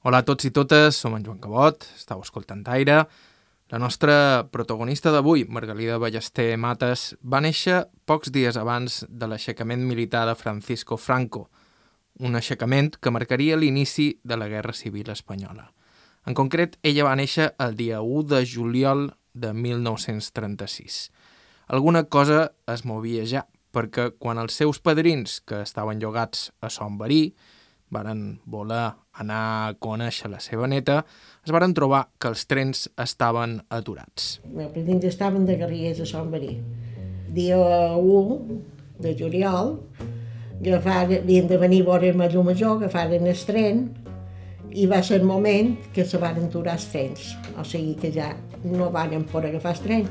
Hola a tots i totes, som en Joan Cabot, estàu escoltant Aire. La nostra protagonista d'avui, Margalida Ballester Mates, va néixer pocs dies abans de l'aixecament militar de Francisco Franco, un aixecament que marcaria l'inici de la Guerra Civil Espanyola. En concret, ella va néixer el dia 1 de juliol de 1936. Alguna cosa es movia ja, perquè quan els seus padrins, que estaven llogats a Son Verí, varen voler anar a conèixer la seva neta, es varen trobar que els trens estaven aturats. Els padrins estaven de Garriguers a Son Verí. Dia 1 de juliol, agafar, havien de venir a veure llum major, agafaren el tren, i va ser el moment que se van aturar els trens. O sigui que ja no van poder agafar el tren.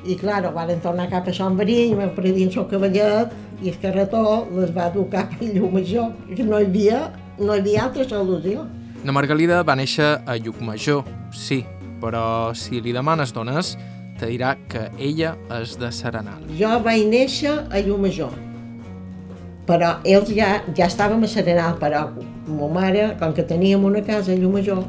I, clar, van tornar cap a Sant i el meu predint el cavallet, i el carretó les va dur cap a Llumajor, que no hi havia, no hi havia altra solució. Na Margalida va néixer a Llucmajor, sí, però si li demanes dones, te dirà que ella és de Serenal. Jo vaig néixer a Llumajor, però ells ja, ja estàvem a Serenal, però ma mare, com que teníem una casa a Llumajor,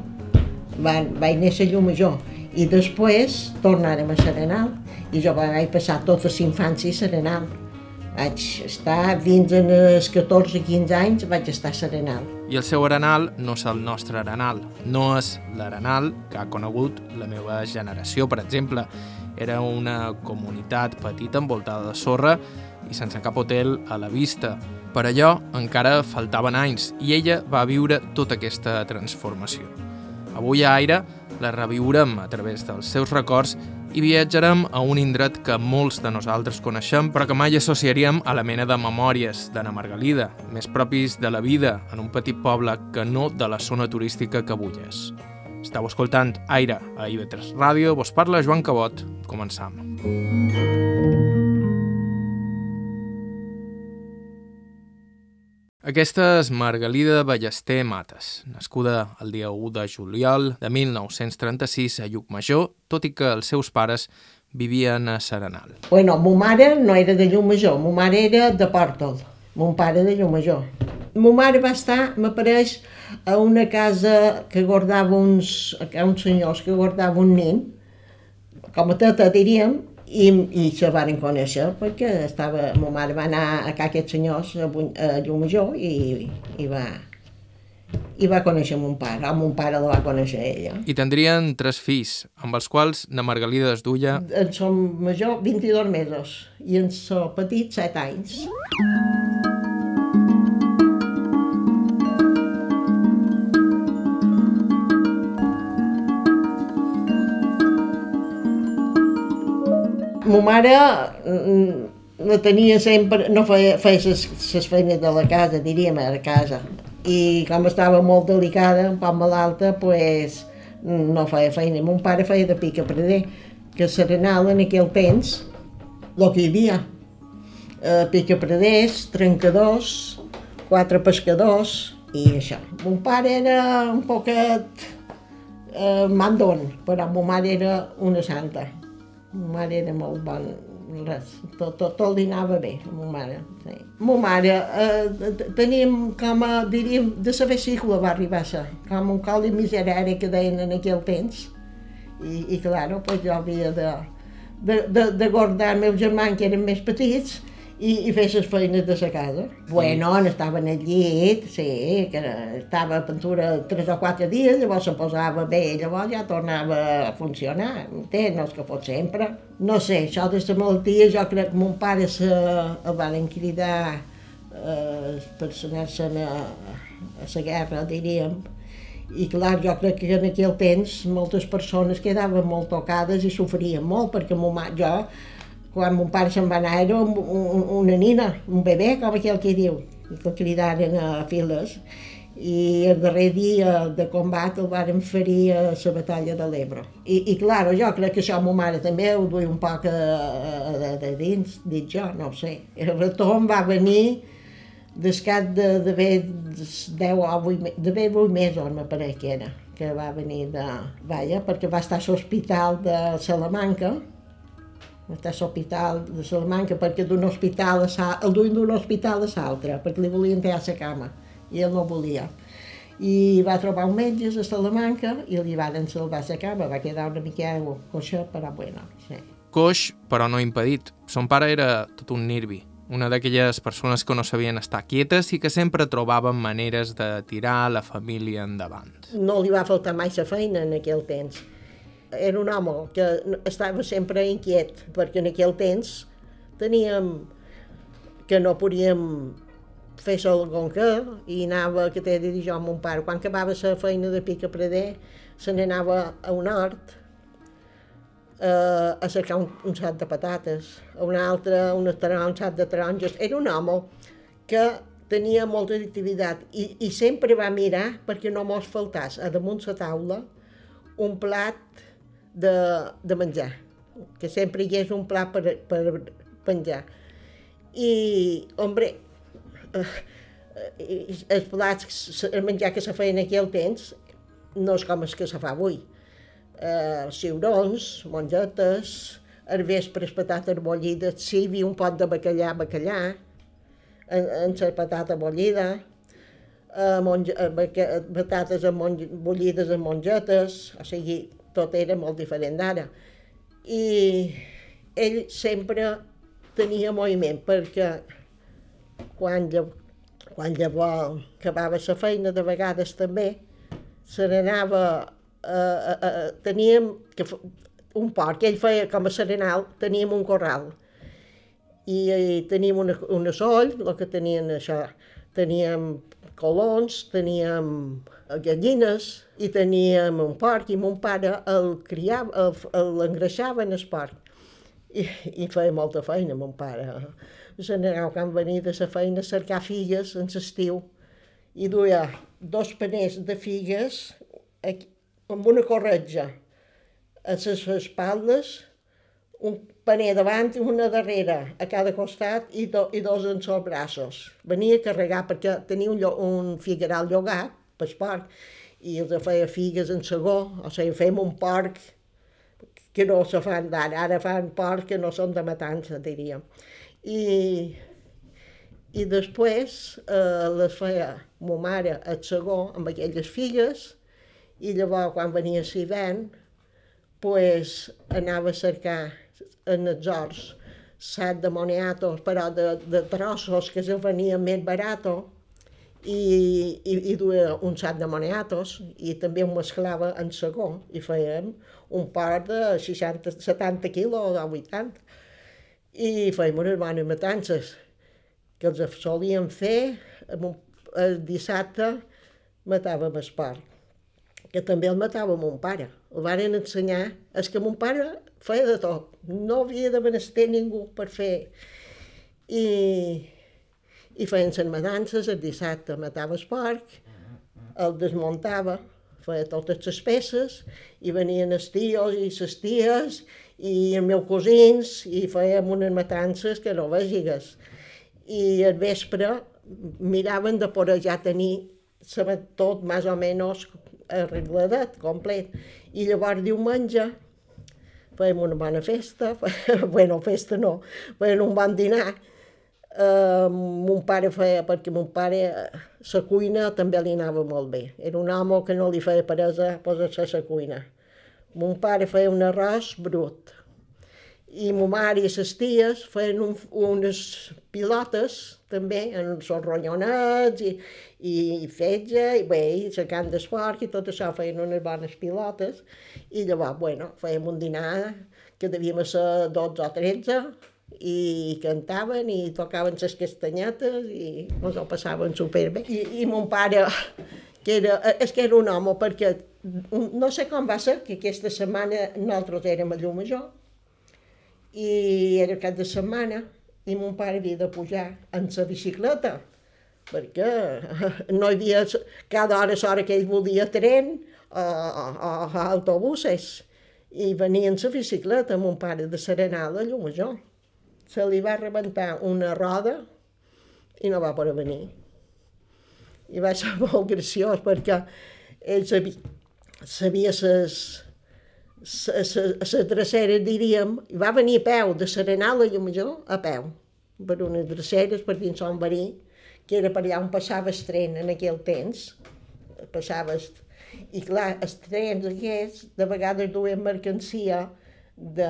van, vaig néixer a Llumajor, i després tornarem a Serenal, i jo vaig passar tota la infància a Serenal. Vaig estar fins als 14-15 anys, vaig estar a Serenal. I el seu arenal no és el nostre arenal, no és l'arenal que ha conegut la meva generació, per exemple. Era una comunitat petita envoltada de sorra i sense cap hotel a la vista. Per allò encara faltaven anys i ella va viure tota aquesta transformació. Avui a Aire la reviurem a través dels seus records i viatjarem a un indret que molts de nosaltres coneixem però que mai associaríem a la mena de memòries d'Anna Margalida, més propis de la vida en un petit poble que no de la zona turística que avui és. Estau escoltant Aire a IB3 Ràdio, vos parla Joan Cabot. Començam. Aquesta és Margalida Ballester Mates, nascuda el dia 1 de juliol de 1936 a Llucmajor, tot i que els seus pares vivien a Serenal. Bueno, ma mare no era de Llumajor, ma mare era de Pòrtol, mon pare de Llumajor. Ma mare va estar, m'apareix, a una casa que guardava uns, uns senyors que guardava un nen, com a teta diríem, i, i se van conèixer perquè estava, ma mare va anar a ca aquests senyors a, a Llumajor i, i va i va conèixer mon pare, o mon pare la va conèixer ella. I tindrien tres fills, amb els quals na Margalida es duia... En som major 22 mesos i en so petit 7 anys. Ma mare la tenia sempre, no feia, feia les feines de la casa, diríem, a la casa. I com estava molt delicada, un poc malalta, pues, no feia feina. Mon pare feia de pica preder, que Serenal en aquell temps, el que hi havia. Eh, pica preders, trencadors, quatre pescadors i això. Mon pare era un poquet eh, mandon, però ma mare era una santa. Ma mare era molt bon, res, tot, tot, tot li anava bé, a ma mare. Sí. Ma mare, eh, teníem com a, diríem, de la va arribar a ser, com un col de miserere que deien en aquell temps. I, i claro, pues jo havia de, de, de, de guardar els meus germans que eren més petits i, i fer les feines de la casa. Bueno, estaven al llit, sí, que estava a pintura tres o quatre dies, llavors se posava bé, llavors ja tornava a funcionar, entens? No és que fos sempre. No sé, això de la malaltia, jo crec que mon pare se, el van cridar eh, per anar-se'n a, a la guerra, diríem, i clar, jo crec que en aquell temps moltes persones quedaven molt tocades i sofrien molt, perquè mon ma, jo quan mon pare se'n va anar era un, un, una nina, un bebè, com aquell que diu, i que cridaren a files. I el darrer dia de combat el varen ferir a la batalla de l'Ebre. I, I, clar, jo crec que això ma mare també ho duia un poc a, a, a, de dins, dit jo, no ho sé. El retorn va venir descat d'haver de, 10 o 8, d'haver 8 mesos, me pareix que era, que va venir de... Vaja, perquè va estar a l'hospital de Salamanca, està a l'hospital de Salamanca perquè d'un hospital a el duien d'un hospital a l'altre, perquè li volien a la cama, i ell no volia. i va trobar un metge a Salamanca i li van salvar la cama, va quedar una mica coixa, però bueno, sí. Coix, però no impedit. Son pare era tot un nirvi, una d'aquelles persones que no sabien estar quietes i que sempre trobaven maneres de tirar la família endavant. No li va faltar mai la feina en aquell temps. Era un home que estava sempre inquiet, perquè en aquell temps teníem que no podíem fer algun que i anava, que t'he de dir jo, mon pare, quan acabava la feina de pica preder, se n'anava a un hort eh, a cercar un, un sac de patates, a un altre una taronja, un sac de taronges. Era un home que tenia molta activitat i, i sempre va mirar perquè no mos faltàs a damunt la taula un plat de, de menjar, que sempre hi és un plat per, per penjar. I, hombre, eh, els plats, el menjar que se feia en aquell temps no és com el que se fa avui. Eh, ciurons, mongetes, al vespre patates bullides, si hi havia un pot de bacallà, bacallà, en, en la patata bullida, eh, monge, eh, patates amb bullides amb mongetes, o sigui, tot era molt diferent d'ara. I ell sempre tenia moviment perquè quan, quan llavors acabava la feina, de vegades també, se n'anava, eh, eh, eh, teníem que, un porc, ell feia com a serenal, teníem un corral, i, i teníem una, una soll, el que tenien això, teníem colons, teníem gallines i teníem un porc i mon pare el criava, l'engreixava en el porc. I, I feia molta feina, mon pare general quan venia de la feina a cercar figues en l'estiu i duia dos paners de figues aquí, amb una corretja a les espatles, un paner davant i una darrere a cada costat i, do, i dos en els braços. Venia a carregar perquè tenia un, un figueral llogat per porc i els feia figues en segó, o sigui, fem un porc que no se fan d'ara, ara fan porc que no són de matança, diríem i, i després eh, les feia ma mare el segó amb aquelles filles i llavors quan venia l'hivern pues, anava a cercar en els horts sac de moniatos, però de, de trossos que se venien més barato i, i, i duia un sac de moniatos i també ho mesclava en segó i fèiem un part de 60, 70 quilos o 80 i fèiem unes bones matances que els solíem fer un, el dissabte matàvem el porc que també el matava mon pare. El van ensenyar, és que mon pare feia de tot, no havia de menester ningú per fer. I, i feien les matances, el dissabte matava el porc, el desmuntava, feia totes les peces, i venien els tios i les ties, i els meus cosins, i fèiem unes matances que no vegigues. I al vespre miraven de por ja tenir tot més o menys arregladet, complet. I llavors diumenge fèiem una bona festa, bueno, festa no, fèiem un bon dinar, Uh, mon pare feia, perquè mon pare la cuina també li anava molt bé. Era un home que no li feia peresa posar-se a la cuina. Mon pare feia un arròs brut. I ma mare i les ties feien un, unes pilotes també, en els ronyonets i, i fetge, i bé, i secant d'esport, i tot això feien unes bones pilotes. I llavors, bueno, fèiem un dinar que devíem ser 12 o 13, i cantaven i tocaven les castanyetes i ens ho passaven superbé. I, i mon pare, que era, és que era un home, perquè no sé com va ser, que aquesta setmana nosaltres érem a Llumajor i era cap de setmana i mon pare havia de pujar en la bicicleta perquè no hi havia cada hora l'hora que ell volia tren o, o, o autobuses. I venien la bicicleta mon pare de Serenada a Llumajor se li va rebentar una roda i no va poder venir. I va ser molt graciós perquè ell sabia, sabia ses, ses, dreceres, diríem, i va venir a peu, de Serenal a Llumajor, a peu, per unes dreceres, per dins son verí, que era per allà on passava el tren en aquell temps, passaves... I clar, els trens aquests de vegades duen mercancia de,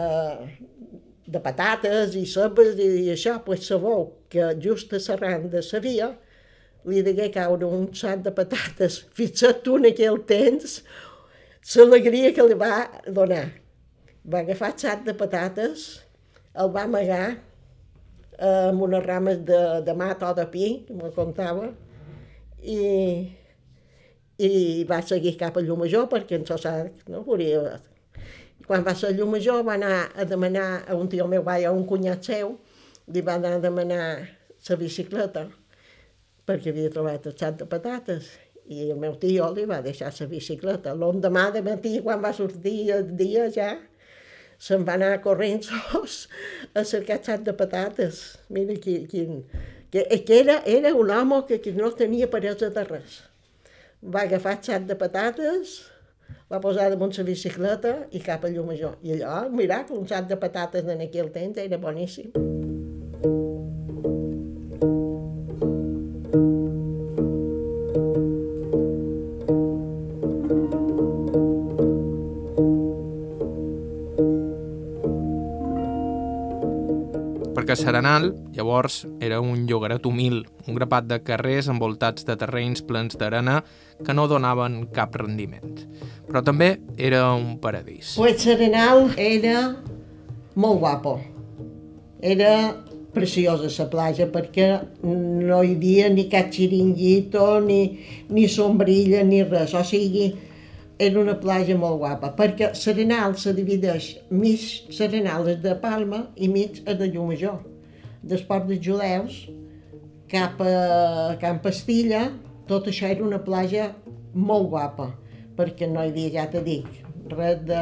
de patates i cebes i, i això, pues sabeu que just a Serran de la via li degué caure un sac de patates. Fixa't tu en aquell temps l'alegria que li va donar. Va agafar el sac de patates, el va amagar amb unes rames de, de mat o de pi, me contava, i, i va seguir cap a Llumajor perquè en Sossarc no volia... Quan va ser a Llumajor va anar a demanar a un tio meu, va a un cunyat seu, li va anar a demanar la bicicleta perquè havia trobat el sac de patates i el meu tio li va deixar la bicicleta. L'endemà de matí, quan va sortir el dia ja, se'n va anar corrent sos a cercar sac de patates. Mira quin... quin que, que era, era un home que, que no tenia peresa de res va agafar sac de patates, va posar damunt la bicicleta i cap a Llumajor. I allò, miracle, un sac de patates en aquell temps era boníssim. Serenal, llavors, era un llogaret humil, un grapat de carrers envoltats de terrenys plens d'arena que no donaven cap rendiment. Però també era un paradís. Pues Serenal era molt guapo. Era preciosa la platja perquè no hi havia ni cap xiringuito, ni, ni sombrilla, ni res. O sigui, era una platja molt guapa, perquè Serenal se divideix mig Serenal és de Palma i mig és de Llumajor. Dels judeus, cap a Can Pastilla, tot això era una platja molt guapa, perquè no hi havia, ja te dic, res de,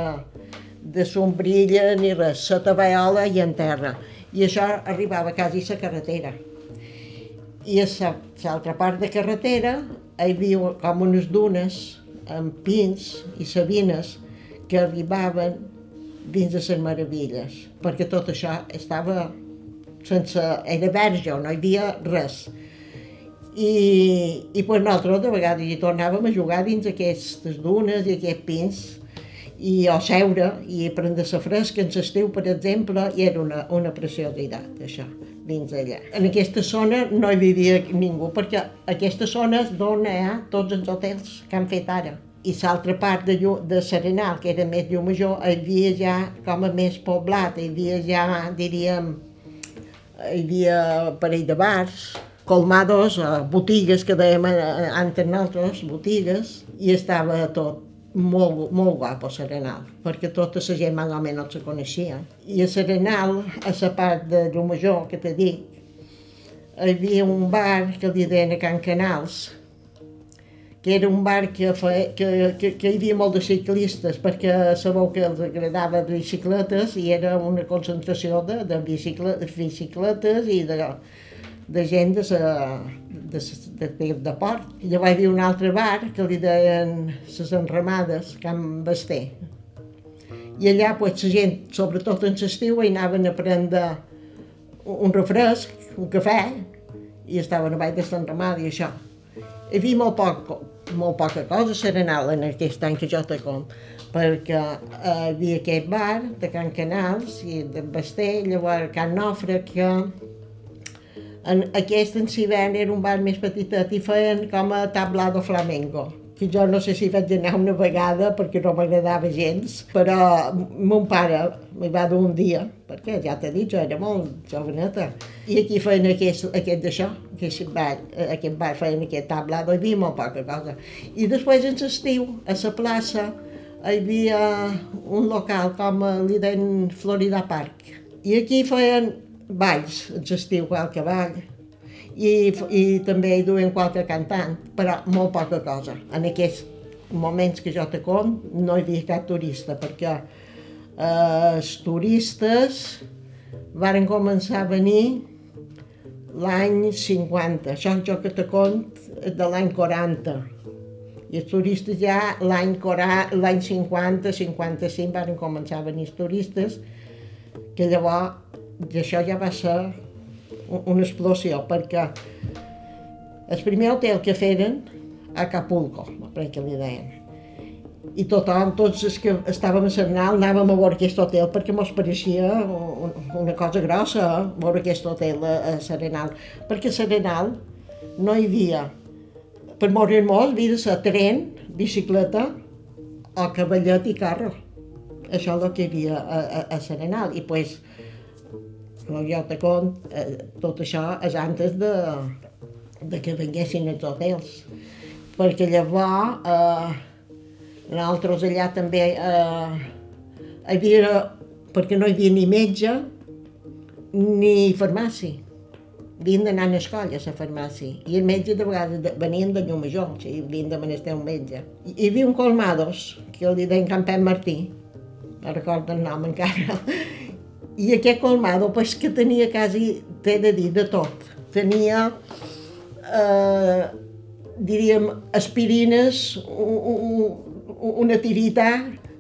de sombrilla ni res, sota veola i en terra. I això arribava quasi a la carretera. I a l'altra part de carretera hi havia com unes dunes amb pins i sabines que arribaven dins de les meravelles, perquè tot això estava sense... era verge, no hi havia res. I, i pues nosaltres de vegades hi tornàvem a jugar dins aquestes dunes i aquests pins i a seure i prendre la fresca en l'estiu, per exemple, i era una, una preciositat, això, dins d'allà. En aquesta zona no hi vivia ningú, perquè aquesta zona és d'on hi ha tots els hotels que han fet ara. I l'altra part de, de Serenal, que era més llum major, hi havia ja com a més poblat, hi havia ja, diríem, hi havia parell de bars, colmados, botigues que dèiem antes nosaltres, botigues, i estava tot molt, molt guapo Serenal, perquè tota la gent més o menys se coneixia. I a Serenal, a la part de Llumajor, que t'he dit, hi havia un bar que li deien a Can Canals, que era un bar que, fe, que, que, que hi havia molts de ciclistes perquè sabeu que els agradava bicicletes i era una concentració de, de bicicletes, bicicletes i de, de gent de, sa, de, de, de, de port. I hi havia un altre bar que li deien les enramades, Can Basté. I allà pues, la gent, sobretot en l'estiu, hi anaven a prendre un refresc, un cafè, i estaven a baix de l'enramada i això hi havia molt, poc, molt poca cosa serenal en aquest any que jo te com, perquè eh, havia aquest bar de Can Canals i de Basté, llavors Can Nofre, que en, aquest en Sivern era un bar més petitet i feien com a tablado flamenco que jo no sé si vaig anar una vegada perquè no m'agradava gens, però mon pare m'hi va dur un dia, perquè ja t'he dit, jo era molt joveneta. I aquí feien aquest, aquest d'això, aquest bar, aquest bar feien aquest tablado, hi havia molt poca cosa. I després en l'estiu, a la plaça, hi havia un local com li deien Florida Park. I aquí feien balls, en l'estiu, qualque ball i, i també hi duen qualque cantant, però molt poca cosa. En aquests moments que jo te com no hi havia cap turista, perquè eh, els turistes varen començar a venir l'any 50, això jo que te cont de l'any 40. I els turistes ja l'any 50, 55 varen començar a venir els turistes, que llavors això ja va ser una explosió, perquè el primer hotel que feren Acapulco, crec que li deien. I tothom, tots els que estàvem a Serenal, anàvem a veure aquest hotel perquè mos pareixia una cosa grossa, veure aquest hotel a, a Serenal. Perquè a Serenal no hi havia, per morir molt, havia de ser tren, bicicleta o cavallet i carro. Això és el que hi havia a, a, a Serenal. I pues, jo te cont, eh, tot això és antes de, de que venguessin els hotels. Perquè llavors, eh, nosaltres allà també eh, havia, perquè no hi havia ni metge ni farmàcia. Havien d'anar a l'escola, a la farmàcia. I el metge de vegades de, venien de Llumajor, o sigui, havien de menester un metge. I hi havia un colmados, que el deien Campet Martí, no recordo el nom encara, i aquest colmado, pues, que tenia quasi, t'he de dir, de tot. Tenia, eh, diríem, aspirines, un, un, una tirita,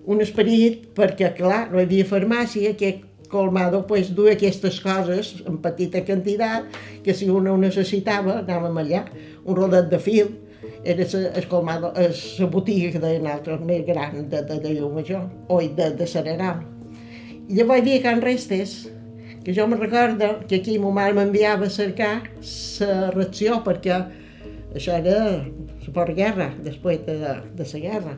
un esperit, perquè, clar, no hi havia farmàcia, aquest colmado pues, duia aquestes coses en petita quantitat, que si una ho necessitava, anàvem allà, un rodet de fil, era el colmado, la botiga que deien altres, més gran de, de, de Llumajor, o de, de Serenal. I llavors hi havia Can Restes, que jo me recordo que aquí ma mare m'enviava a cercar la reacció, perquè això era la guerra, després de, de la guerra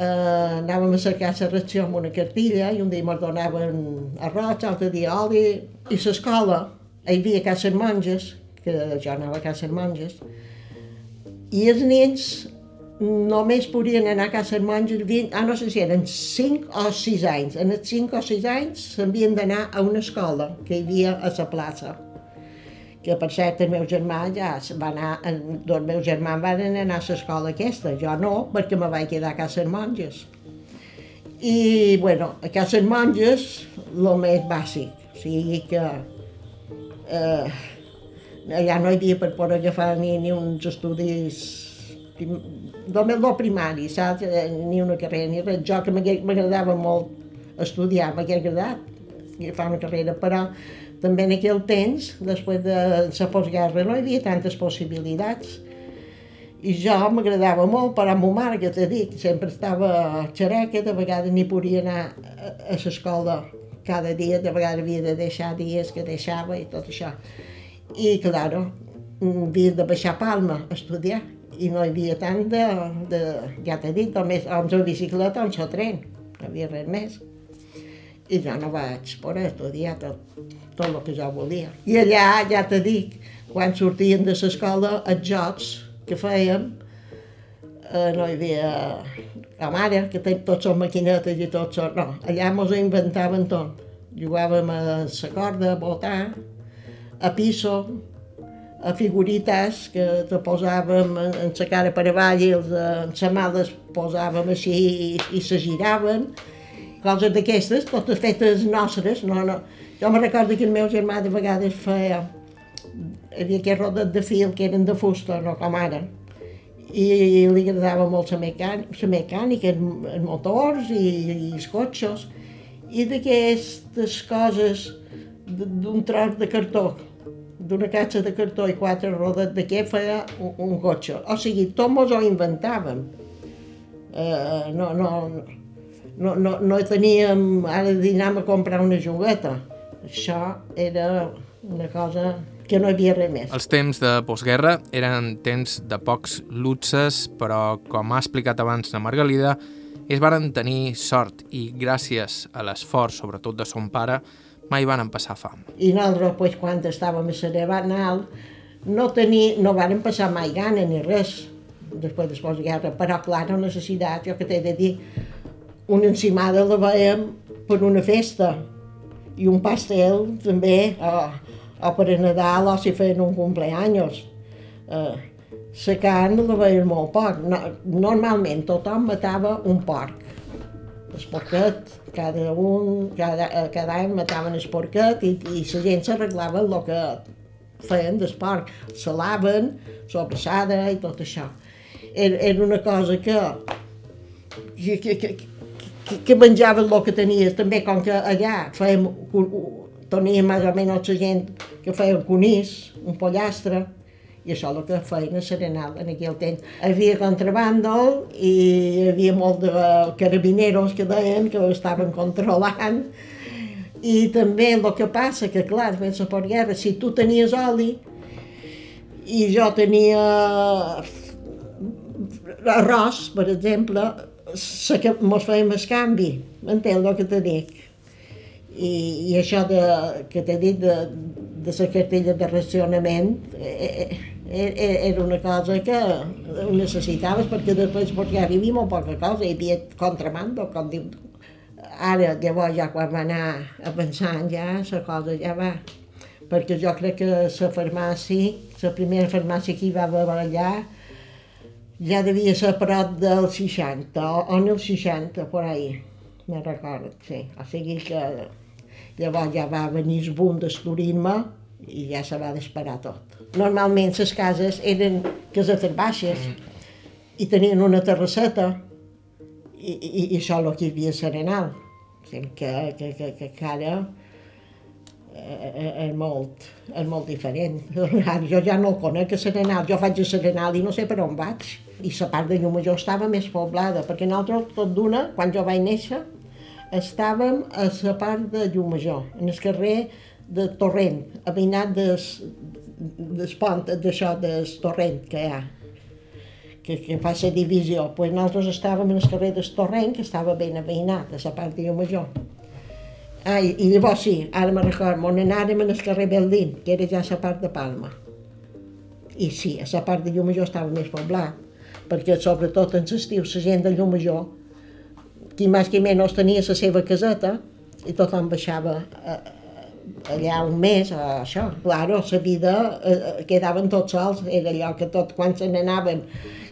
eh, anàvem a cercar la ració amb una cartilla i un dia ens donaven arròs, l'altre dia oli. I l'escola, hi havia cases monges, que jo anava a cases monges, i els nens només podien anar a cases monges, 20, ah, no sé si eren 5 o 6 anys. En els 5 o 6 anys s'havien d'anar a una escola que hi havia a la plaça que per cert el meu germà ja va anar, dos meus germans van anar a l'escola aquesta, jo no, perquè me vaig quedar a casa monges. I, bueno, a casa monges, el més bàsic, o sigui que eh, allà no hi havia per poder agafar ni, ni uns estudis només el primari, saps? Eh, ni una carrera ni res. Jo que m'agradava molt estudiar, m'hagués agradat agafar una carrera, però també en aquell temps, després de la postguerra, no hi havia tantes possibilitats. I jo m'agradava molt, però amb ma mare, que t'he dit, sempre estava xereca, de vegades ni podia anar a l'escola cada dia, de vegades havia de deixar dies que deixava i tot això. I, claro, havia de baixar a Palma a estudiar i no hi havia tant de, de ja t'he dit, només amb la bicicleta o el tren, no hi havia res més i jo no vaig poder estudiar tot, tot el que jo volia. I allà, ja te dic, quan sortien de l'escola, els jocs que fèiem, eh, no hi havia la mare, que té tots són maquinetes i tots són... No, allà mos ho inventaven tot. Jugàvem a la corda, a botar, a piso, a figurites que te posàvem en la cara per avall i els, en la mà les posàvem així i, i se giraven. Coses d'aquestes, totes fetes nostres, no, no. Jo me recordo que el meu germà de vegades feia, havia aquests rodes de fil que eren de fusta, no com ara, i li agradava molt la mecànica, la mecànica els motors i, i els cotxes, i d'aquestes coses d'un tros de cartó, d'una caixa de cartó i quatre rodes de què feia un, un cotxe. O sigui, tot mos ho inventàvem. Uh, no, no, no no, no, teníem, ara dinam a comprar una jugueta. Això era una cosa que no hi havia res més. Els temps de postguerra eren temps de pocs luxes, però com ha explicat abans la Margalida, ells varen tenir sort i gràcies a l'esforç, sobretot de son pare, mai van passar fam. I nosaltres, pues, quan estàvem a Cerebanal, no, tení, no varen passar mai gana ni res després de postguerra, però clar, no necessitat, jo que t'he de dir, una encimada la veiem per una festa i un pastel també, o, o per a Nadal o si feien un cumpleaños. Eh, la carn la veiem molt poc. No, normalment tothom matava un porc. El cada un, cada, eh, cada any mataven el i, i la gent s'arreglava el que feien del porc. Se laven, sobrassada i tot això. Era, era una cosa que, que, que, que que, menjaven el que tenies, també com que allà fèiem, teníem més o menys la gent que feia un conís, un pollastre, I això el que feien a Serenal en aquell temps. Hi havia contrabando i hi havia molt de carabineros que deien que ho estaven controlant. I també el que passa que, clar, després de la guerra, si tu tenies oli i jo tenia arròs, per exemple, que mos fèiem el canvi, m'entens el que te dic? I, i això de, que t'he dit de, de la cartella de racionament eh, eh, era una cosa que ho necessitaves perquè després perquè havia molt poca cosa, hi havia contramando, com diu tu. Ara, llavors, ja quan va anar avançant, ja la cosa ja va. Perquè jo crec que la farmàcia, la primera farmàcia que hi va haver allà, ja devia ser a prop del 60, o, o en el 60, per ahí, me recordo, sí. O sigui que llavors ja va venir el boom d'esturisme i ja se va disparar tot. Normalment les cases eren casetes baixes i tenien una terrasseta i, i, i això el que hi havia serenal. Que, que, que, que, que ara és molt, és molt diferent. Jo ja no el conec, a Serenal. Jo faig a Serenal i no sé per on vaig. I la part de Llumajor estava més poblada, perquè nosaltres, tot d'una, quan jo vaig néixer, estàvem a la part de Llumajor, en el carrer de Torrent, veïnat des, des pont, d'això, del Torrent que hi ha, que, que fa la divisió. Pues nosaltres estàvem en el carrer del Torrent, que estava ben veïnat, a la part de Llumajor. Ah, i, llavors sí, ara me recordo, on anàrem en el carrer Beldín, que era ja la part de Palma. I sí, a la part de Llumajor estava més poblat, perquè sobretot en l'estiu la gent de Llumajor, qui més qui menys tenia la seva caseta, i tothom baixava a, a, allà un mes, això. Claro, la vida eh, quedaven tots sols, era allò que tot quan se n'anaven,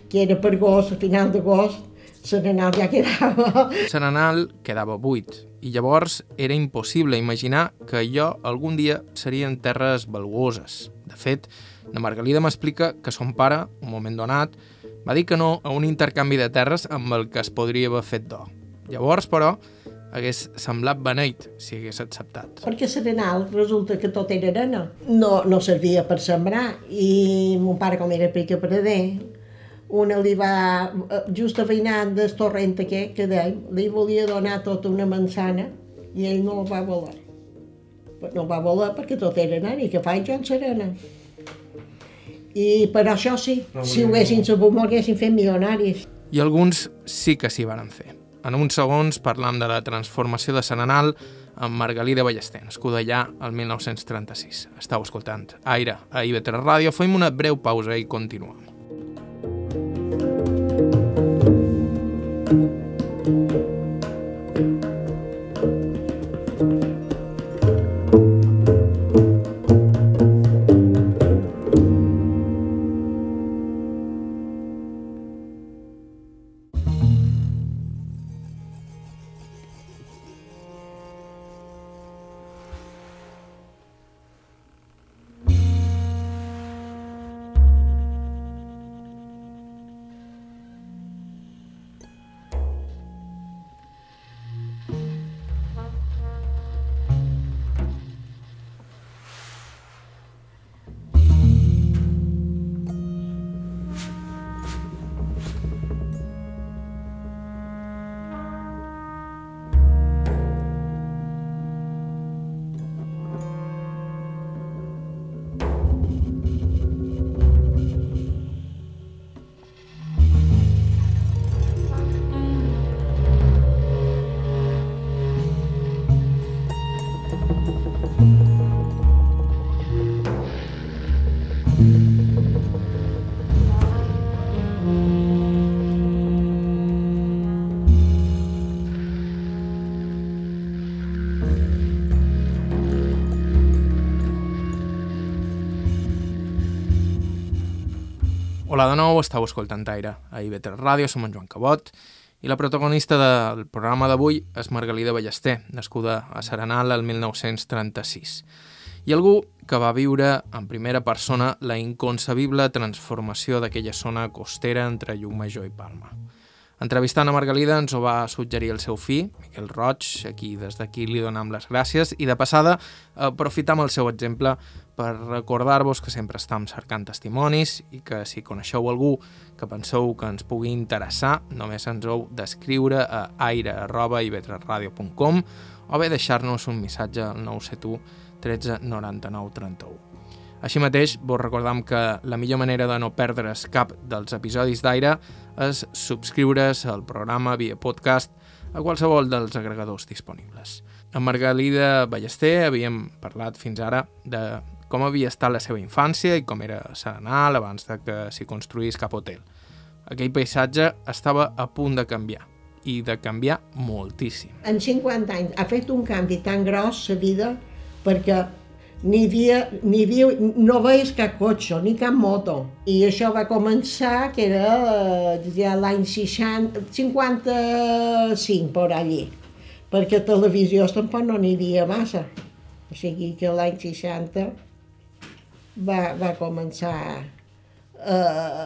que era per agost, a final d'agost, Serenal ja quedava... Serenal quedava buit i llavors era impossible imaginar que allò algun dia serien terres valuoses. De fet, la Margalida m'explica que son pare, un moment donat, va dir que no a un intercanvi de terres amb el que es podria haver fet d'or. Llavors, però, hagués semblat beneit si hagués acceptat. Perquè Serenal resulta que tot era arena. No, no servia per sembrar i mon pare, com era pica prader, una li va, just veïnant del torrent aquest que dèiem, li volia donar tota una manzana i ell no la va voler. No va voler perquè tot era nan i que faig jo en serena. I per això sí, si ho haguessin sabut m'ho haguessin fet milionaris. I alguns sí que s'hi van fer. En uns segons parlam de la transformació de Serenal amb Margalida nascuda allà el 1936. Estau escoltant Aire a IB3 Ràdio. Fem una breu pausa i continuem. Hola de nou, estàu escoltant Aire a IB3 Ràdio, som en Joan Cabot i la protagonista del programa d'avui és Margalida Ballester, nascuda a Serenal el 1936 i algú que va viure en primera persona la inconcebible transformació d'aquella zona costera entre Llucmajor i Palma. Entrevistant a Margalida ens ho va suggerir el seu fill, Miquel Roig, aquí des d'aquí li donam les gràcies, i de passada aprofitam el seu exemple per recordar-vos que sempre estem cercant testimonis i que si coneixeu algú que penseu que ens pugui interessar, només ens heu d'escriure a aire.ivetresradio.com o bé deixar-nos un missatge al 971 13 99 31. Així mateix, vos recordam que la millor manera de no perdre's cap dels episodis d'Aire és subscriure's al programa via podcast a qualsevol dels agregadors disponibles. Amb Margalida Ballester havíem parlat fins ara de com havia estat la seva infància i com era Serenal abans de que s'hi construís cap hotel. Aquell paisatge estava a punt de canviar i de canviar moltíssim. En 50 anys ha fet un canvi tan gros la vida perquè ni havia, ni havia, no veies cap cotxe ni cap moto. I això va començar, que era eh, ja l'any 60, 55, per allí, perquè televisió tampoc no n'hi havia massa. O sigui que l'any 60 va, va començar eh,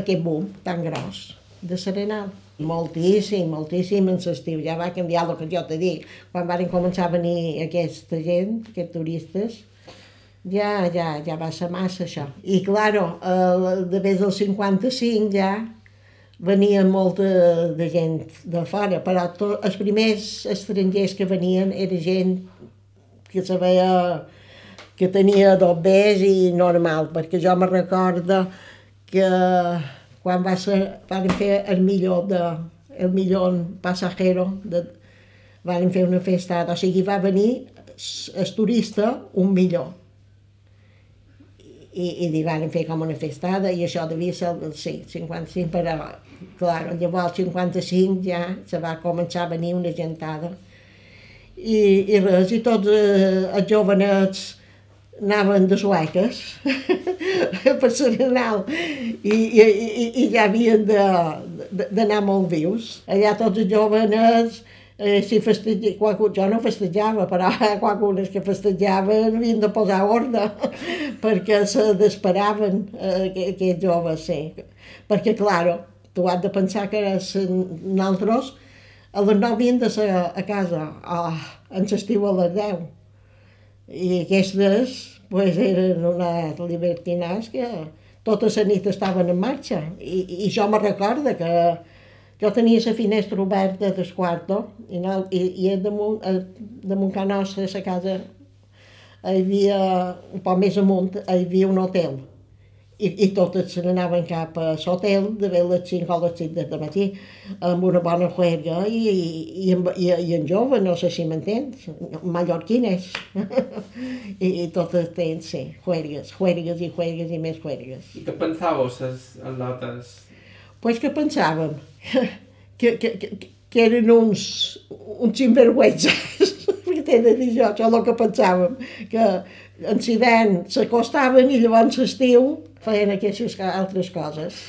aquest boom tan gros de Serenal. Moltíssim, moltíssim en l'estiu. Ja va canviar el que jo te dic. Quan van començar a venir aquesta gent, aquests turistes, ja, ja, ja va ser massa això. I, claro, eh, de vez del 55 ja venia molta de gent de fora, però to, els primers estrangers que venien era gent que se veia que tenia dobbers i normal, perquè jo me recordo que quan va ser, van fer el millor de, el millor passajero, de, van fer una festa, o sigui, va venir el turista un millor. I, i li van fer com una festada i això devia ser, sí, 55, però clar, llavors 55 ja se va començar a venir una gentada. I, i res, i tots eh, els jovenets anaven de sueques per Serenal i, i, i, i ja havien d'anar molt vius. Allà tots els joves eh, si qualcun, jo no festejava, però qualcunes que festejaven havien de posar ordre perquè se desesperaven eh, aquests joves, sí. Perquè, clar, tu has de pensar que nosaltres a les 9 havien de ser a casa, oh, en l'estiu a les 10 i aquestes pues, eren unes libertinats que tota la nit estaven en marxa. I, i jo me recordo que jo tenia la finestra oberta del quarto i, no, i, i damunt, damunt ca nostra, a la casa, hi havia, un poc més amunt, hi havia un hotel i, i totes se n'anaven cap a l'hotel de bé les 5 o les 6 de matí amb una bona juerga i, i, i, i, i en jove, no sé si m'entens, mallorquines. I, I totes tenen, sí, juergues, juergues i juergues i més juergues. I què pensàveu, les al·lotes? Pues que pensàvem que, que, que, que eren uns, uns sinvergüenzes, perquè t'he de dir jo, això és el que pensàvem, que en Sivent s'acostaven i llavors l'estiu feien aquestes altres coses.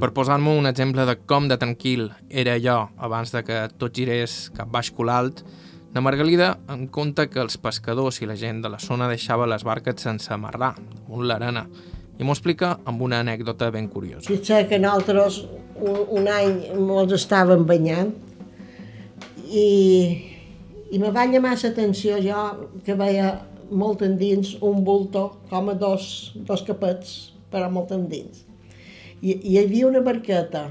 Per posar-me un exemple de com de tranquil era jo abans de que tot girés cap baix colalt, la Margalida em conta que els pescadors i la gent de la zona deixava les barques sense amarrar, damunt l'arena, i m'ho explica amb una anècdota ben curiosa. Potser que nosaltres un, un any molts estàvem banyant i, i me va llamar l'atenció jo que veia molt endins un bulto com a dos, dos capets, però molt endins. I, I hi havia una barqueta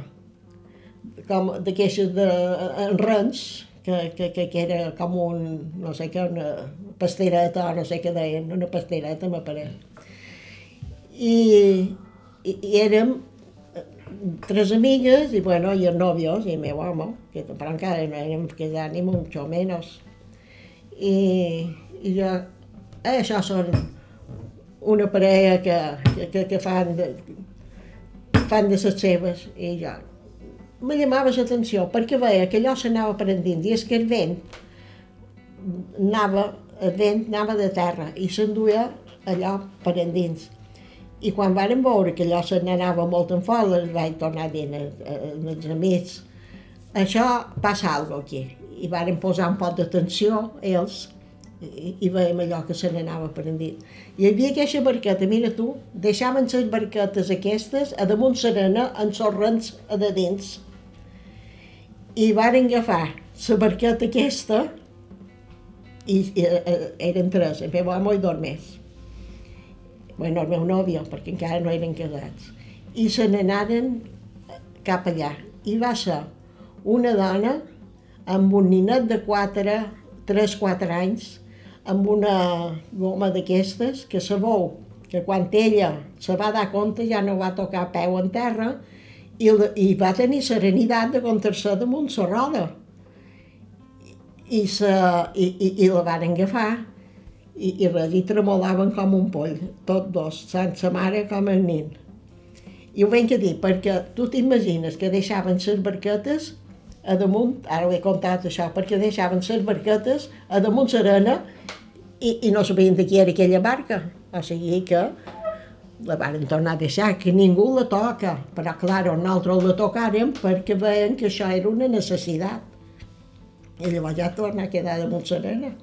com d'aquestes de, en rens, que, que, que, que era com un, no sé què, una pastereta, no sé què deien, una pastereta, m'apareix i, i, i érem tres amigues i bueno, i novios i el meu home, que però encara no érem casats ni mucho menos. I, i jo, eh, això són una parella que, que, que, que fan de, fan de les seves i jo me llamava l'atenció perquè veia que allò s'anava endins i és que el vent anava, el vent anava de terra i s'enduia allò per endins. I quan varen veure que allò se n'anava molt en fort, els vaig tornar dir als amics, això passa alguna aquí. I varen posar un pot d'atenció, ells, i, i veiem allò que se n'anava prendint. Hi havia aquesta barqueta, mira tu, deixaven les barquetes aquestes a damunt serena en sorrents a de dins. I varen agafar la barqueta aquesta i, i eh, eren tres, el meu i dos més. Bueno, el meu nòvio, perquè encara no eren casats. I se n'anaren cap allà. I va ser una dona amb un ninet de 4, 3-4 anys, amb una goma d'aquestes que sabeu que quan ella se va dar compte ja no va tocar peu en terra i, i va tenir serenitat de contar-se damunt la roda. I, se, i, i, i la van agafar i, i res, tremolaven com un poll, tots dos, tant sa mare com el nin. I ho venc a dir, perquè tu t'imagines que deixaven les barquetes a damunt, ara ho he contat això, perquè deixaven les barquetes a damunt l'arena i, i no sabien de qui era aquella barca. O sigui que la van tornar a deixar, que ningú la toca. Però, clar, nosaltres la tocàrem perquè veien que això era una necessitat. I llavors ja torna a quedar damunt l'arena.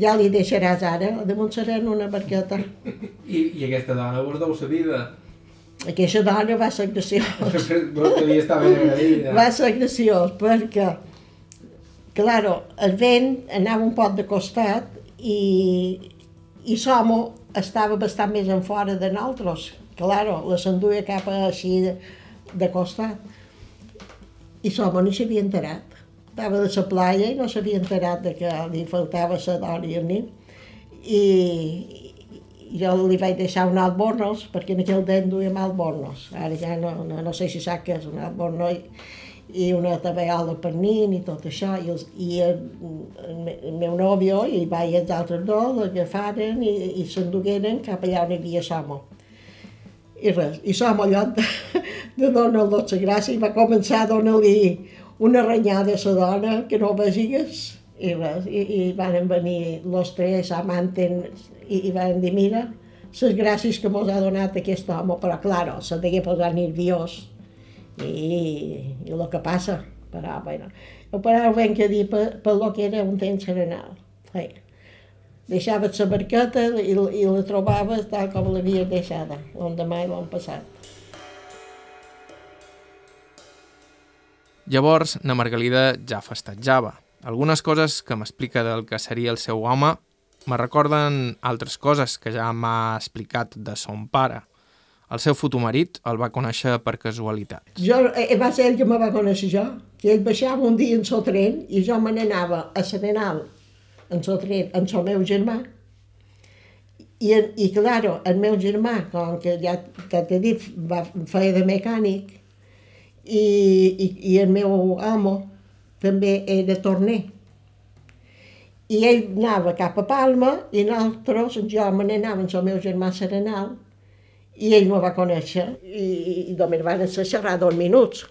Ja li deixaràs ara damunt l'arena una barqueta. I, I aquesta dona vos deu la vida? Aquesta dona va ser. Devia estar ben. Va ser graciós perquè, claro, el vent anava un poc de costat i, i Somo estava bastant més en fora de nosaltres. Claro, la s'enduia cap a així de, de costat. I Somo no s'havia enterat. Estava de la playa i no s'havia enterat de que li faltava la dona i el nin. I, jo li vaig deixar un albornoz, perquè en aquell temps duia albornoz. Ara ja no, no, no sé si sap què és un albornoz, i una tabaiola per nin i tot això, i, els, i el, el meu nòvio i vaig els altres dos l'agafaren i, i s'endugueren cap allà on hi havia Somo. I res, i Somo allò de, de donar-li la gràcia i va començar a donar-li una renyada a la dona que no vegigues i res, i, i van venir els tres amantes i, i van dir, mira, les gràcies que mos ha donat aquest home, però clar, se degué posar nerviós i, i el que passa, però, bueno, però ho a dir per, per lo que era un temps serenal. Sí. Deixaves la barqueta i, i la trobaves tal com l'havies deixada, l'endemà i l'any passat. Llavors, na Margalida ja festatjava. Algunes coses que m'explica del que seria el seu home me recorden altres coses que ja m'ha explicat de son pare. El seu futur marit el va conèixer per casualitat. Jo, eh, va ser ell que me va conèixer jo, que ell baixava un dia en el tren i jo me n'anava a Serenal en el tren amb el meu germà. I, i claro, el meu germà, com que ja t'he dit, va, feia de mecànic, i, i, i el meu amo també era torner i ell anava cap a Palma i nosaltres, jo me n'anava amb el meu germà Serenal i ell me va conèixer i, i només van ser xerrar dos minuts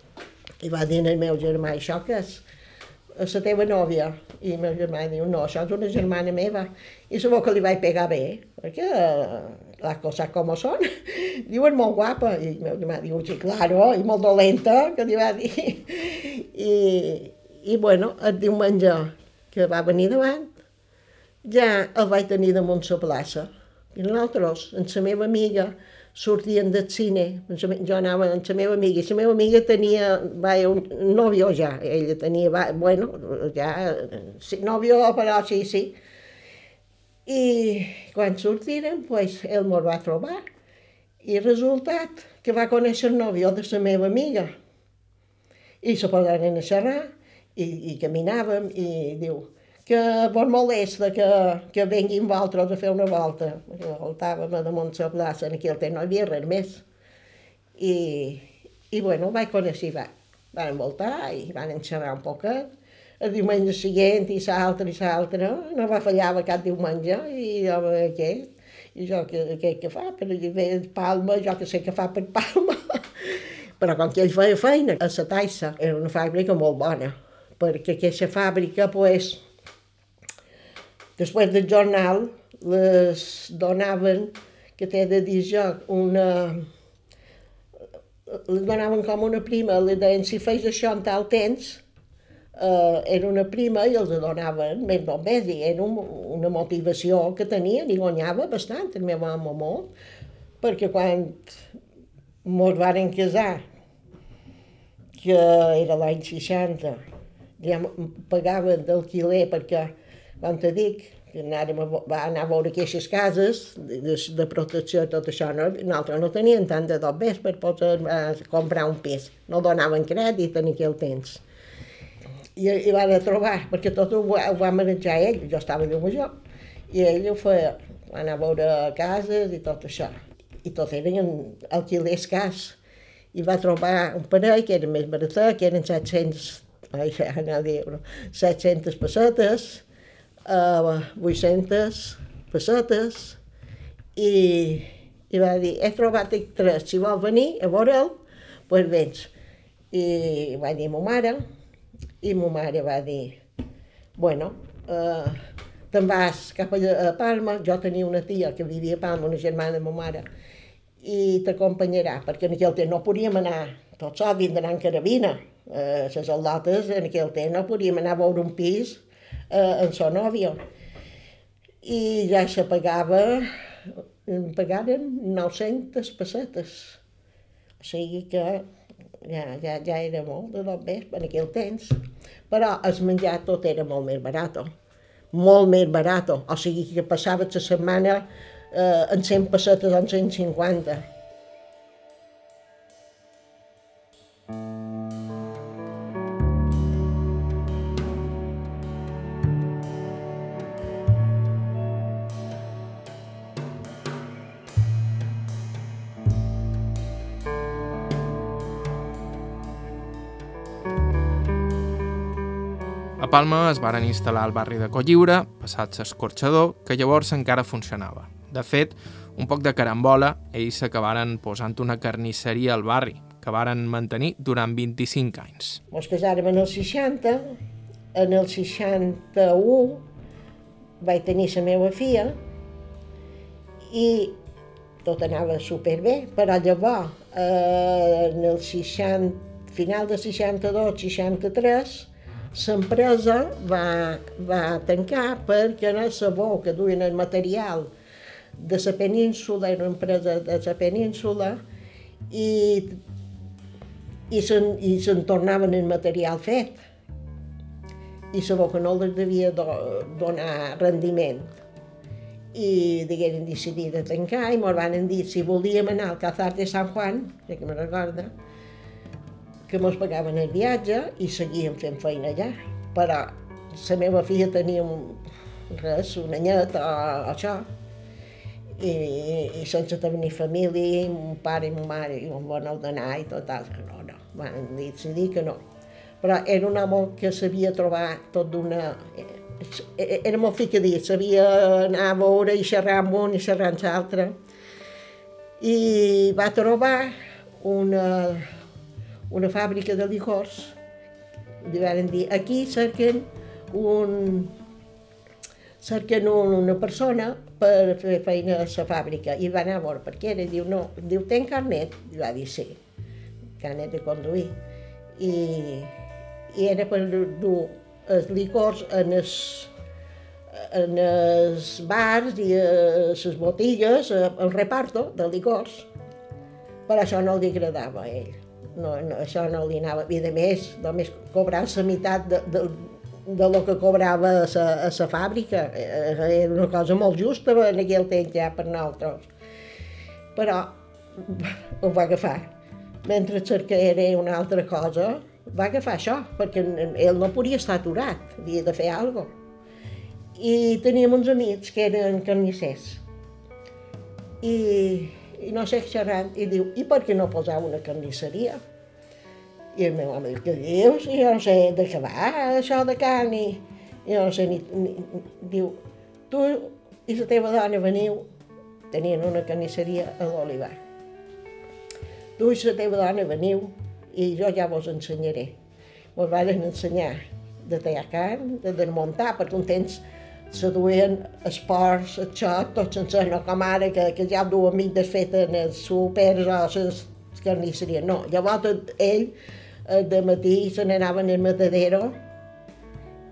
i va dir al meu germà, això què és? La teva nòvia. I meu germà diu, no, això és una germana meva. I sabeu que li vaig pegar bé, perquè les coses com són. Diu, és molt guapa. I meu germà diu, sí, claro, i molt dolenta, que li va dir. I, i bueno, el diumenge que va venir davant, ja el vaig tenir damunt la plaça. I nosaltres, amb la meva amiga, sortien del cine, jo anava amb la meva amiga, i la meva amiga tenia, va, un nòvio ja, ella tenia, va, bueno, ja, sí, nòvio, però sí, sí. I quan sortirem, pues, ell me'l va trobar, i resultat que va conèixer el nòvio de la meva amiga. I se posaren a xerrar, i, i caminàvem, i diu, que vos molesta que, que venguin vosaltres a fer una volta. Voltàvem a damunt la plaça, en aquell temps no hi havia res més. I, i bueno, vaig conèixer, va, van voltar i van xerrar un poquet. El diumenge següent i l'altre i l'altre, no va fallava cap diumenge, i jo, aquest, i jo què, què, què fa, per ve Palma, jo que sé què fa per Palma. Però com que ell feia feina a la Taissa, era una fàbrica molt bona, perquè aquesta fàbrica, pues, Després del jornal les donaven, que t'he de dir jo, una... Les donaven com una prima, li deien, si feis això en tal temps, eh, era una prima i els donaven més bombers i era un, una motivació que tenien i guanyava bastant, el meu home molt, perquè quan mos varen casar, que era l'any 60, ja pagaven d'alquiler perquè, com te dic, que anàrem a, va anar a veure aquestes cases de, de, protecció i tot això, no, nosaltres no tenien tant de dobbers per poder uh, comprar un pis, no donaven crèdit en aquell temps. I, i va de trobar, perquè tot ho, ho va manejar ell, jo estava de major, i ell ho feia, va anar a veure cases i tot això, i tot eren alquilers cas, i va trobar un parell que era més barat, que eren 700, ai, anar a dir, 700 pessetes, uh, 800 pessetes i, i va dir, he trobat tres, si vol venir a veure'l, doncs pues vens. I va dir a ma mare, i ma mare va dir, bueno, uh, te'n vas cap a, a Palma, jo tenia una tia que vivia a Palma, una germana de ma mare, i t'acompanyarà, perquè en aquell temps no podíem anar tot sol, vindre en carabina, eh, les al·lotes en aquell temps no podíem anar a veure un pis eh, en son nòvio. I ja se pagava, pagaren 900 pessetes. O sigui que ja, ja, ja era molt de dos més en aquell temps. Però el menjar tot era molt més barat. Molt més barat. O sigui que passava la setmana eh, en 100 pessetes o en 150. Palma es varen instal·lar al barri de Colliure, passat l'escorxador, que llavors encara funcionava. De fet, un poc de carambola, ells s'acabaren posant una carnisseria al barri, que varen mantenir durant 25 anys. Ens casàrem en el 60, en el 61 vaig tenir la meva filla i tot anava superbé, però llavors, eh, en el 60, final de 62, 63, l'empresa va, va tancar perquè el sabó que duien el material de la península, era una empresa de la península, i, i se'n se tornaven el material fet. I sabó que no els devia do, donar rendiment. I digueren decidir de tancar i ens van dir si volíem anar al Cazar de San Juan, ja que me recorda, que mos pagaven el viatge i seguíem fent feina allà. Però la meva filla tenia un, res, un anyet o, això, i, i sense tenir família, mon pare i ma mare i on van ordenar i tot, no, no, van decidir que no. Però era un home que sabia trobar tot d'una... Era molt ficadí, sabia anar a veure i xerrar amb un i xerrar amb l'altre. I va trobar una, una fàbrica de licors. Li van dir, aquí cerquen un, cerquen una persona per fer feina a la fàbrica. I va anar a veure per què era. Diu, no, diu, ten carnet? I va dir, sí, carnet de conduir. I, i era per dur els licors en els, en els bars i les botigues, el reparto de licors. Per això no li agradava a ell no, no, això no li anava. I a més, només cobrar la meitat de, de, de lo que cobrava a la, fàbrica. Eh, era una cosa molt justa en aquell temps ja per nosaltres. Però ho va agafar. Mentre que era una altra cosa, va agafar això, perquè ell no podia estar aturat, havia de fer alguna cosa. I teníem uns amics que eren carnissers. I i no sé xerrant, i diu, i per què no posar una carnisseria? I el meu home diu, què dius? I jo no sé de què va això de carn, i, jo no sé ni, ni, diu, tu i la teva dona veniu, tenien una carnisseria a l'Olivar. Tu i la teva dona veniu i jo ja vos ensenyaré. Vos van ensenyar de tallar carn, de desmuntar, perquè un temps se duien esports, això, tot sense, no com ara, que, que ja duen mig desfet en els súpers o les carnisseries. No, llavors ell, eh, de matí, se n'anava al matadero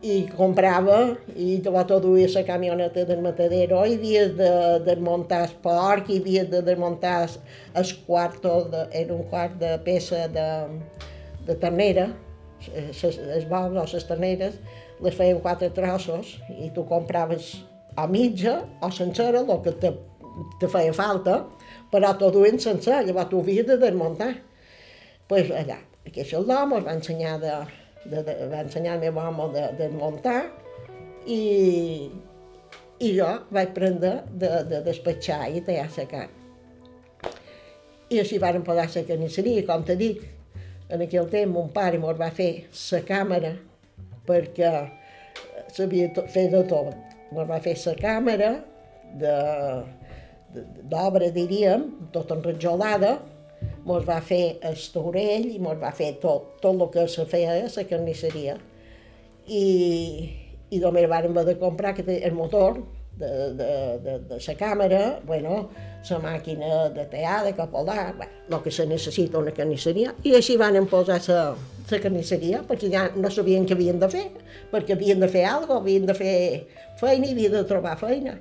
i comprava i llavors tot duia la camioneta del matadero i havia de desmuntar el porc i havia de desmuntar el quarto, de, era un quart de peça de, de ternera, els bous o les terneres, les feien quatre trossos i tu compraves a mitja o sencera, el que te, te feia falta, però tot duien sencer, llavors tu havies de desmuntar. Doncs pues allà, aquest és l'home, va ensenyar de, de, de, va ensenyar el meu home de, de muntar i, i jo vaig prendre de, de despatxar i tallar la carn. I així varen posar la carnisseria, com t'he dit, en aquell temps mon pare mos va fer la càmera perquè sabia fer de tot. Mos va fer la càmera d'obra, diríem, tot enrajolada, mos va fer el taurell i mos va fer tot, tot el que se feia a la carnisseria. I, i només vam haver de comprar el motor de, de, de, de la càmera, bueno, la màquina de tallar, de bueno, el que se necessita una carnisseria, i així van posar la carnisseria, perquè ja no sabien què havien de fer, perquè havien de fer alguna cosa, havien de fer feina i havien de trobar feina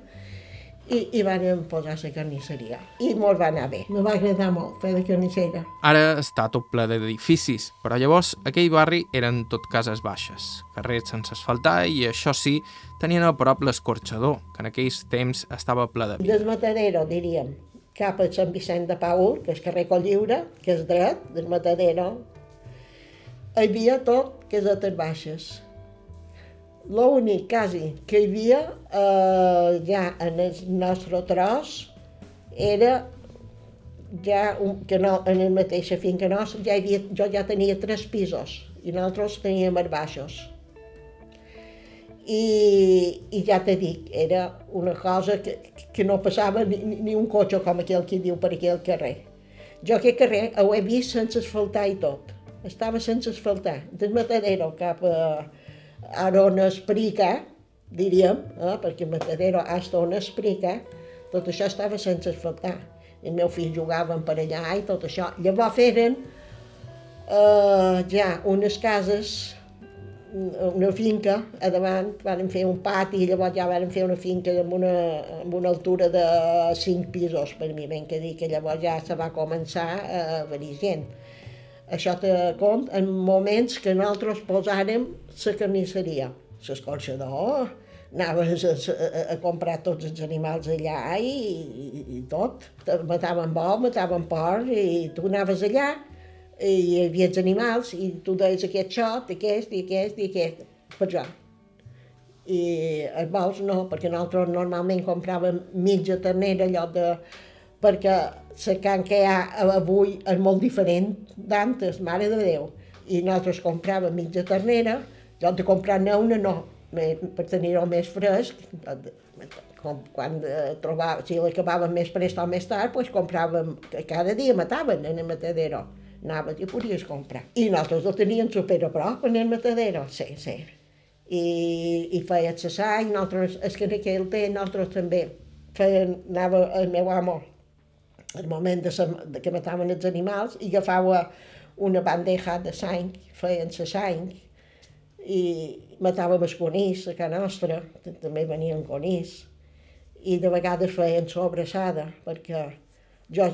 i, i van posar la carnisseria. I molt va anar bé. Me va agradar molt fer de carnissera. Ara està tot ple d'edificis, però llavors aquell barri eren tot cases baixes, carrers sense asfaltar i això sí, tenien a prop l'escorxador, que en aquells temps estava ple de vi. Des Matadero, diríem, cap a Sant Vicent de Paul, que és carrer Colliure, que és dret, del Matadero, hi havia tot casetes baixes l'únic quasi que hi havia eh, ja en el nostre tros era ja un, que no, en la mateixa finca nostra ja havia, jo ja tenia tres pisos i nosaltres teníem els baixos. I, i ja te dic, era una cosa que, que no passava ni, ni un cotxe com aquell que diu per aquell carrer. Jo aquest carrer ho he vist sense asfaltar i tot. Estava sense asfaltar, del Matadero cap a, ara on explica, diríem, eh, perquè Matadero hasta on explica, tot això estava sense asfaltar. El meu fill jugava per allà i tot això. Llavors feren eh, ja unes cases, una finca a davant, van fer un pati i llavors ja van fer una finca amb una, amb una altura de cinc pisos, per mi ben que dir, que llavors ja se va començar a venir gent. Això te compte en moments que nosaltres posàrem la carnisseria, l'escorxador, anaves a, a, a comprar tots els animals allà i, i, i tot. Mataven bo, mataven porc i tu anaves allà i hi havia els animals i tu deies aquest xot, aquest i aquest i aquest, per jo. I els bous no, perquè nosaltres normalment compràvem mitja ternera, allò de perquè la can que hi ha avui és molt diferent d'antes, mare de Déu. I nosaltres compràvem mitja ternera, jo de comprar una no, per tenir-ho més fresc, com quan eh, trobava, si l'acabàvem més prest o més tard, pues compràvem, cada dia mataven en el matadero, anaves i podies comprar. I nosaltres ho teníem super a prop en el matadero, sí, sí. I, i feia la sang, nosaltres, és que en aquell temps nosaltres també feien, anava el meu amo el moment de, sa, de que mataven els animals i agafava una bandeja de sang, feien la sang, i matàvem el conís a casa nostra, també venien conís, i de vegades feien sobrassada, perquè jo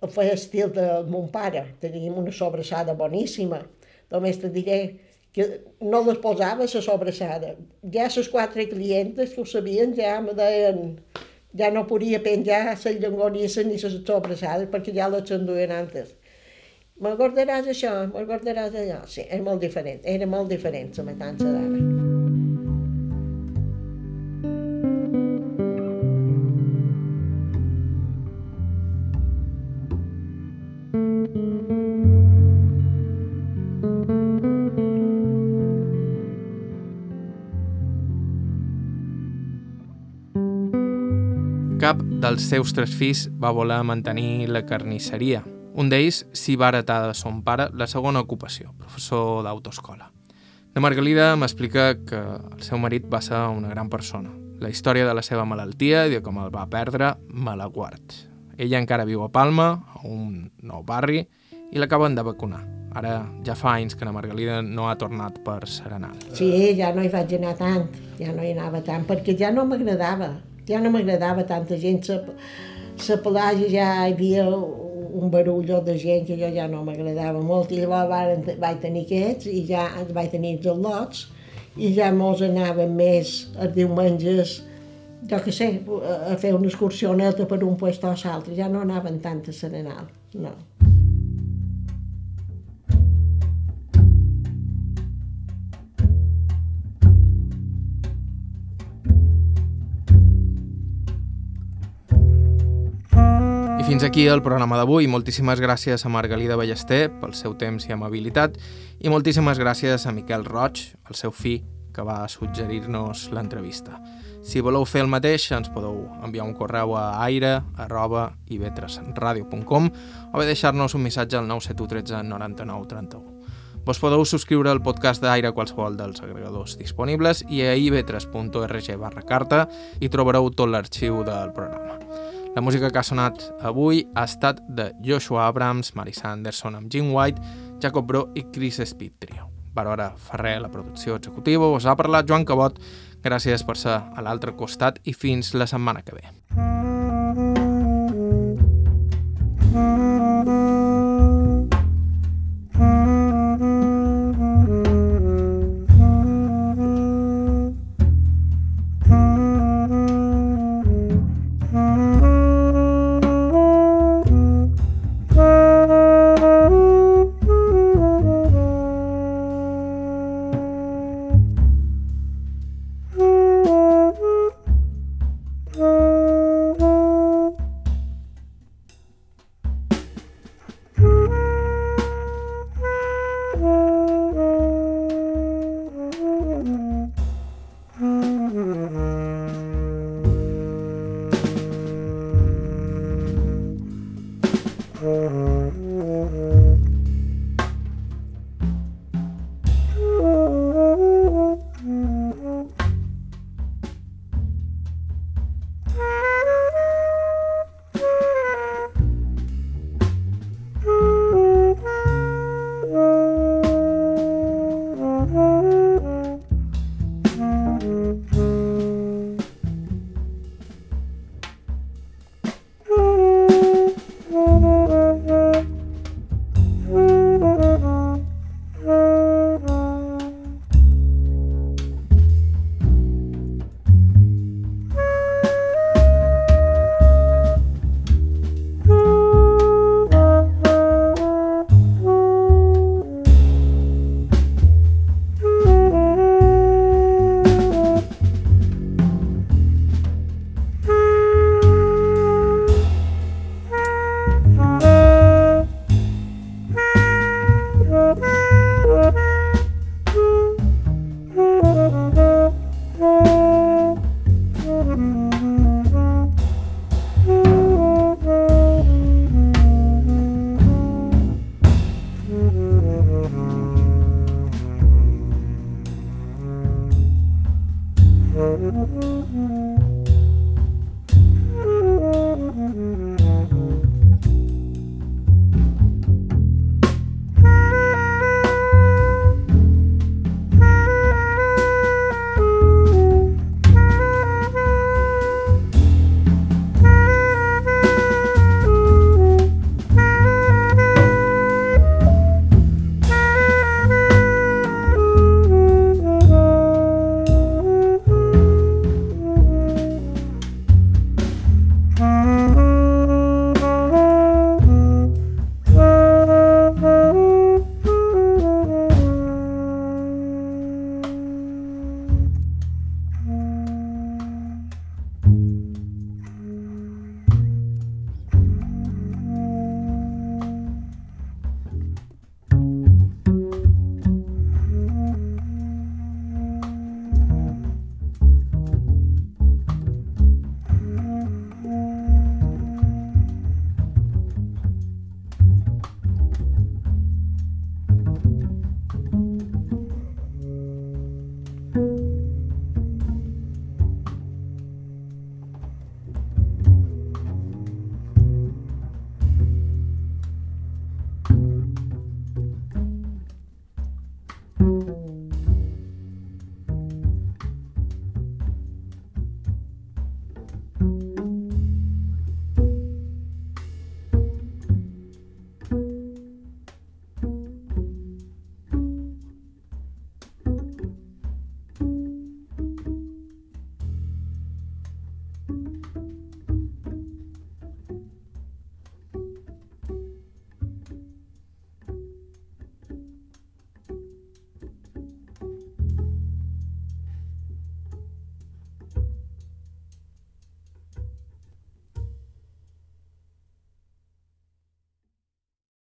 ho feia estil de mon pare, teníem una sobrassada boníssima, només te diré que no les posava la sobrassada. Ja les quatre clientes que ho sabien ja me deien ja no podia penjar les llonganisses ni les sobrassades perquè ja les s'enduien antes. Me'n guardaràs això, me'n guardaràs allò. Sí, és molt diferent, era molt diferent la matança d'ara. Dels seus tres fills va voler mantenir la carnisseria. Un d'ells s'hi va heretar de son pare la segona ocupació, professor d'autoescola. La Margalida m'explica que el seu marit va ser una gran persona. La història de la seva malaltia i de com el va perdre me la guard. Ella encara viu a Palma, a un nou barri, i l'acaben de vacunar. Ara ja fa anys que la Margalida no ha tornat per Serenal. Sí, ja no hi vaig anar tant, ja no hi anava tant, perquè ja no m'agradava, ja no m'agradava tanta gent. La, la pelàgia ja hi havia un barulló de gent que jo ja no m'agradava molt i llavors varen, vaig tenir aquests i ja vaig tenir els al·lots i ja mos anàvem més els diumenges jo que sé, a fer una excursioneta per un puesto a l'altre, ja no anaven tant a Serenal, no. Fins aquí el programa d'avui. Moltíssimes gràcies a Margalida Ballester pel seu temps i amabilitat i moltíssimes gràcies a Miquel Roig, el seu fill, que va suggerir-nos l'entrevista. Si voleu fer el mateix, ens podeu enviar un correu a aire arroba o bé deixar-nos un missatge al 971 13 99 31. Vos podeu subscriure al podcast d'Aire a qualsevol dels agregadors disponibles i a ivetres.org barra carta hi trobareu tot l'arxiu del programa. La música que ha sonat avui ha estat de Joshua Abrams, Marisa Anderson amb Jim White, Jacob Bro i Chris Speed Trio. Barbara Ferrer, la producció executiva, us ha parlat Joan Cabot. Gràcies per ser a l'altre costat i fins la setmana que ve. Mm-hmm.